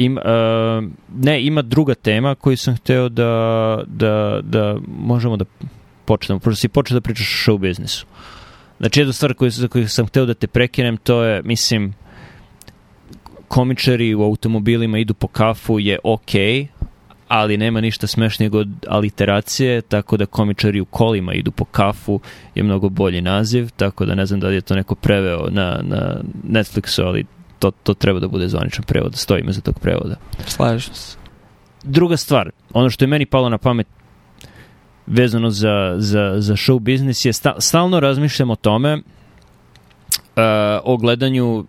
Ima, uh, ne, ima druga tema koju sam hteo da, da, da možemo da počnemo, pošto si počeo da pričaš o show biznisu. Znači, jedna stvar koju, za koju sam hteo da te prekinem, to je, mislim, komičari u automobilima idu po kafu je okej, okay, ali nema ništa smešnijeg od aliteracije, tako da komičari u kolima idu po kafu je mnogo bolji naziv, tako da ne znam da li je to neko preveo na, na Netflixu, ali to, to treba da bude zvaničan prevod, stojim za tog prevoda. Slažem se. Druga stvar, ono što je meni palo na pamet vezano za, za, za show biznis je sta, stalno razmišljam o tome uh, o gledanju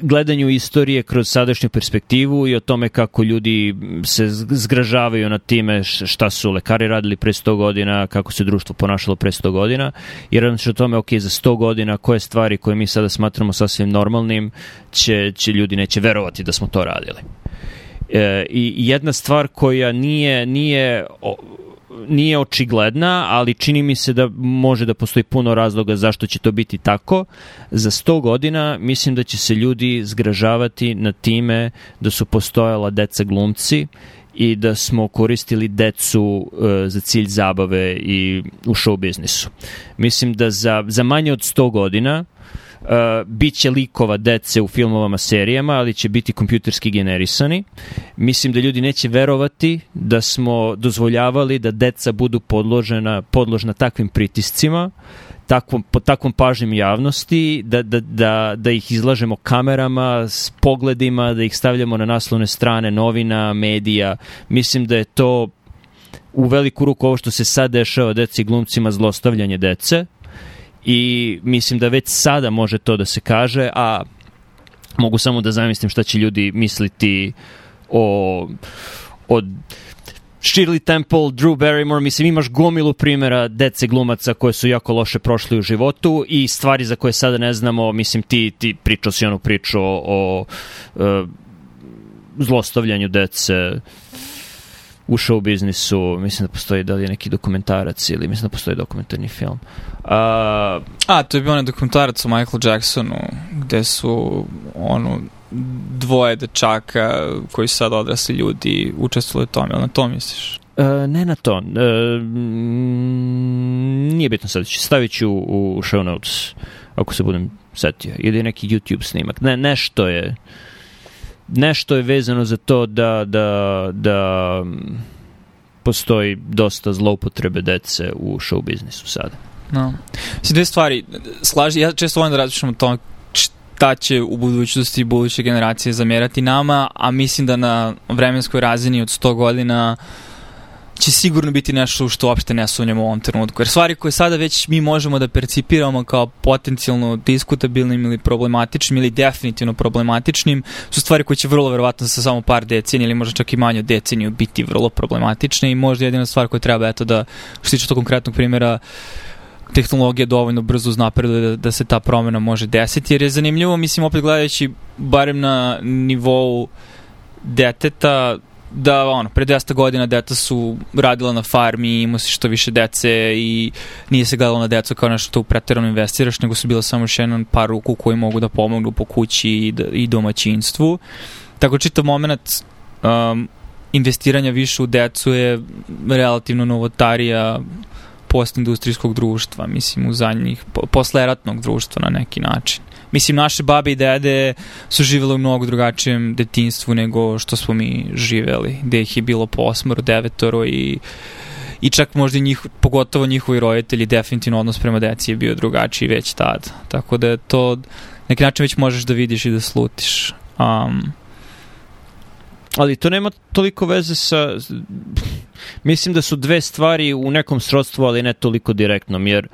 gledanju istorije kroz sadašnju perspektivu i o tome kako ljudi se zgražavaju nad time šta su lekari radili pre 100 godina, kako se društvo ponašalo pre 100 godina i razmišljam o tome, ok, za 100 godina koje stvari koje mi sada smatramo sasvim normalnim će, će ljudi neće verovati da smo to radili. E, I jedna stvar koja nije, nije nije očigledna, ali čini mi se da može da postoji puno razloga zašto će to biti tako. Za 100 godina mislim da će se ljudi zgražavati na time da su postojala deca glumci i da smo koristili decu e, za cilj zabave i u show biznisu. Mislim da za, za manje od 100 godina Uh, bit će likova dece u filmovama, serijama, ali će biti kompjuterski generisani. Mislim da ljudi neće verovati da smo dozvoljavali da deca budu podložena, podložna takvim pritiscima, takvom, pod takvom pažnjom javnosti, da, da, da, da ih izlažemo kamerama, s pogledima, da ih stavljamo na naslovne strane novina, medija. Mislim da je to u veliku ruku ovo što se sad dešava deci glumcima zlostavljanje dece, i mislim da već sada može to da se kaže, a mogu samo da zamislim šta će ljudi misliti o, od Shirley Temple, Drew Barrymore, mislim imaš gomilu primjera dece glumaca koje su jako loše prošli u životu i stvari za koje sada ne znamo, mislim ti, ti pričao si onu priču o, o uh, zlostavljanju dece u show biznisu, mislim da postoji da li je neki dokumentarac ili mislim da postoji dokumentarni film. Uh, A, to je bio onaj dokumentarac o Michael Jacksonu, gde su ono, dvoje dečaka koji su sad odrasli ljudi učestvovali u tome, na to misliš? Uh, ne na to. Uh, nije bitno sad. Stavit ću u show notes ako se budem setio. Ili neki YouTube snimak. Ne, nešto je nešto je vezano za to da, da, da postoji dosta zloupotrebe dece u show biznisu sada. No. Mislim, dve stvari. Slaži, ja često volim da različam o tom šta će u budućnosti buduće generacije zamjerati nama, a mislim da na vremenskoj razini od 100 godina uh, će sigurno biti nešto što uopšte ne sumnjamo u ovom trenutku. Jer stvari koje sada već mi možemo da percipiramo kao potencijalno diskutabilnim ili problematičnim ili definitivno problematičnim su stvari koje će vrlo verovatno sa samo par decenija ili možda čak i manje od deceniju biti vrlo problematične i možda jedina stvar koja treba eto da što tiče to konkretnog primjera tehnologija dovoljno brzo uznapreduje da, da se ta promena može desiti, jer je zanimljivo, mislim, opet gledajući barem na nivou deteta, da ono, pre 200 godina deca su radila na farmi, imao se što više dece i nije se gledalo na decu kao nešto to preterano investiraš, nego su bila samo još jedan par ruku koji mogu da pomognu po kući i, da, i domaćinstvu. Tako čitav moment um, investiranja više u decu je relativno novotarija postindustrijskog društva, mislim, u zadnjih, posleratnog društva na neki način. Mislim, naše babe i dede su živele u mnogo drugačijem detinstvu nego što smo mi živeli, gde ih je bilo po osmoro, devetoro i i čak možda njih, pogotovo njihovi roditelji, definitivno odnos prema deci je bio drugačiji već tad. Tako da to, neki način već možeš da vidiš i da slutiš. Um, ali to nema toliko veze sa mislim da su dve stvari u nekom srodstvu, ali ne toliko direktnom, jer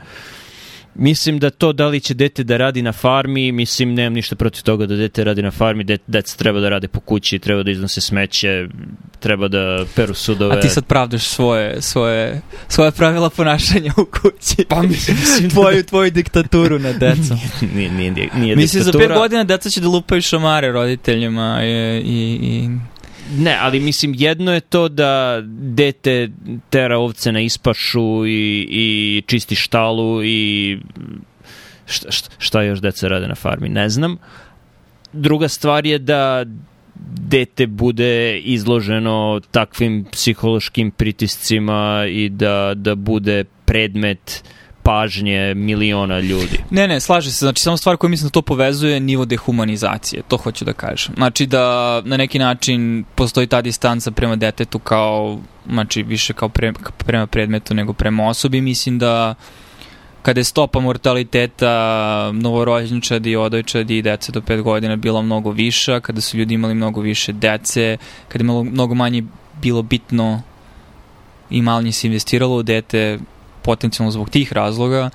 Mislim da to da li će dete da radi na farmi, mislim nemam ništa protiv toga da dete radi na farmi, det, deca treba da rade po kući, treba da iznose smeće, treba da peru sudove. A ti sad pravdaš svoje, svoje, svoje pravila ponašanja u kući. Pa mislim, mislim tvoju, tvoju diktaturu na decu. nije, nije, nije, nije mislim, diktatura. za pet godina deca će da lupaju šamare roditeljima i, i, i Ne, ali mislim, jedno je to da dete tera ovce na ispašu i, i čisti štalu i šta, šta još deca rade na farmi, ne znam. Druga stvar je da dete bude izloženo takvim psihološkim pritiscima i da, da bude predmet pažnje miliona ljudi. Ne, ne, slaže se. Znači, samo stvar koja mislim da to povezuje je nivo dehumanizacije. To hoću da kažem. Znači da na neki način postoji ta distanca prema detetu kao, znači više kao pre, prema predmetu nego prema osobi. Mislim da kada je stopa mortaliteta novorođenčadi, odojčadi i dece do 5 godina bila mnogo viša, kada su ljudi imali mnogo više dece, kada je malo, mnogo manje bilo bitno i manje se investiralo u dete potencijalno zbog tih razloga,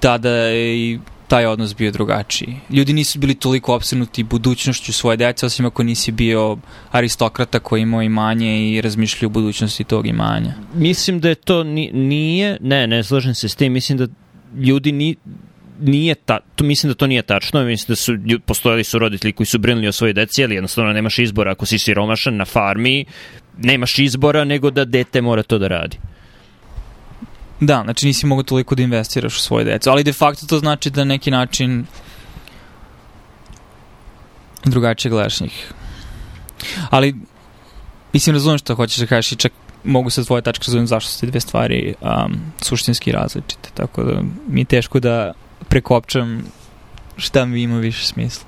tada je i taj odnos bio drugačiji. Ljudi nisu bili toliko obsjednuti budućnošću svoje dece, osim ako nisi bio aristokrata koji imao imanje i razmišljao o budućnosti tog imanja. Mislim da je to nije, ne, ne slažem se s tim, mislim da ljudi ni, nije ta, to mislim da to nije tačno, mislim da su postojali su roditelji koji su brinuli o svojoj deci, ali jednostavno nemaš izbora ako si siromašan na farmi, nemaš izbora nego da dete mora to da radi. Da, znači nisi mogu toliko da investiraš u svoje decu, ali de facto to znači da neki način drugačije gledaš njih. Ali, mislim, razumem što hoćeš da kažeš i čak mogu sa tvoje tačke razumem zašto su te dve stvari um, suštinski različite, tako da mi je teško da prekopčam šta mi ima više smisla.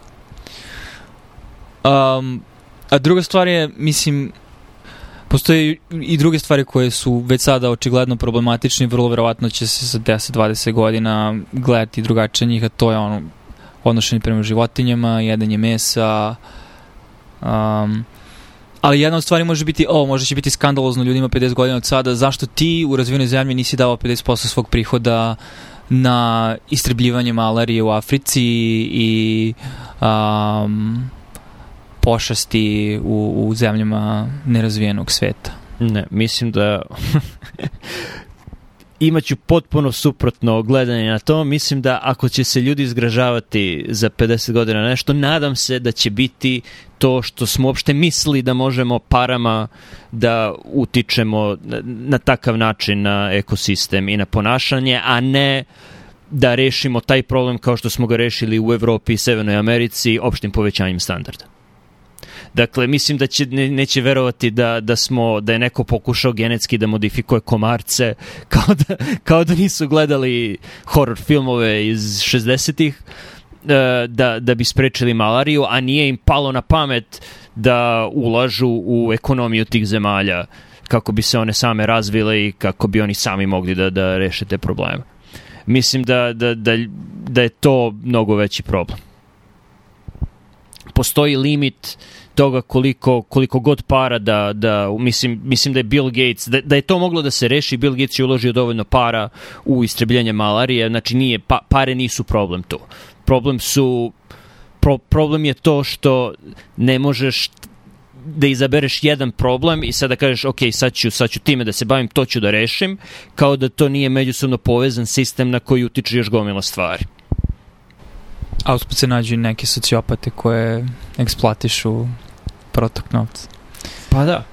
Um, a druga stvar je, mislim, postoje i druge stvari koje su već sada očigledno problematične i vrlo verovatno će se za 10-20 godina gledati drugačije njih, a to je ono odnošenje prema životinjama, jedanje mesa, um, ali jedna od stvari može biti, o, može će biti skandalozno ljudima 50 godina od sada, zašto ti u razvijenoj zemlji nisi dao 50% svog prihoda na istrebljivanje malarije u Africi i um, pošasti u, u zemljama nerazvijenog sveta. Ne, mislim da imaću potpuno suprotno gledanje na to. Mislim da ako će se ljudi izgražavati za 50 godina nešto, nadam se da će biti to što smo uopšte mislili da možemo parama da utičemo na, takav način na ekosistem i na ponašanje, a ne da rešimo taj problem kao što smo ga rešili u Evropi i Severnoj Americi opštim povećanjem standarda. Dakle, mislim da će, ne, neće verovati da, da, smo, da je neko pokušao genetski da modifikuje komarce, kao da, kao da nisu gledali horror filmove iz 60-ih, e, da, da bi sprečili malariju, a nije im palo na pamet da ulažu u ekonomiju tih zemalja kako bi se one same razvile i kako bi oni sami mogli da, da reše te probleme. Mislim da, da, da, da je to mnogo veći problem. Postoji limit toga koliko, koliko god para da, da mislim, mislim da je Bill Gates, da, da je to moglo da se reši, Bill Gates je uložio dovoljno para u istrebljenje malarije, znači nije, pa, pare nisu problem tu. Problem su, pro, problem je to što ne možeš da izabereš jedan problem i sad da kažeš ok, sad ću, sad ću time da se bavim, to ću da rešim, kao da to nije međusobno povezan sistem na koji utiče još gomila stvari. A usput se nađu neke sociopate koje eksploatišu protok novca. Pa da.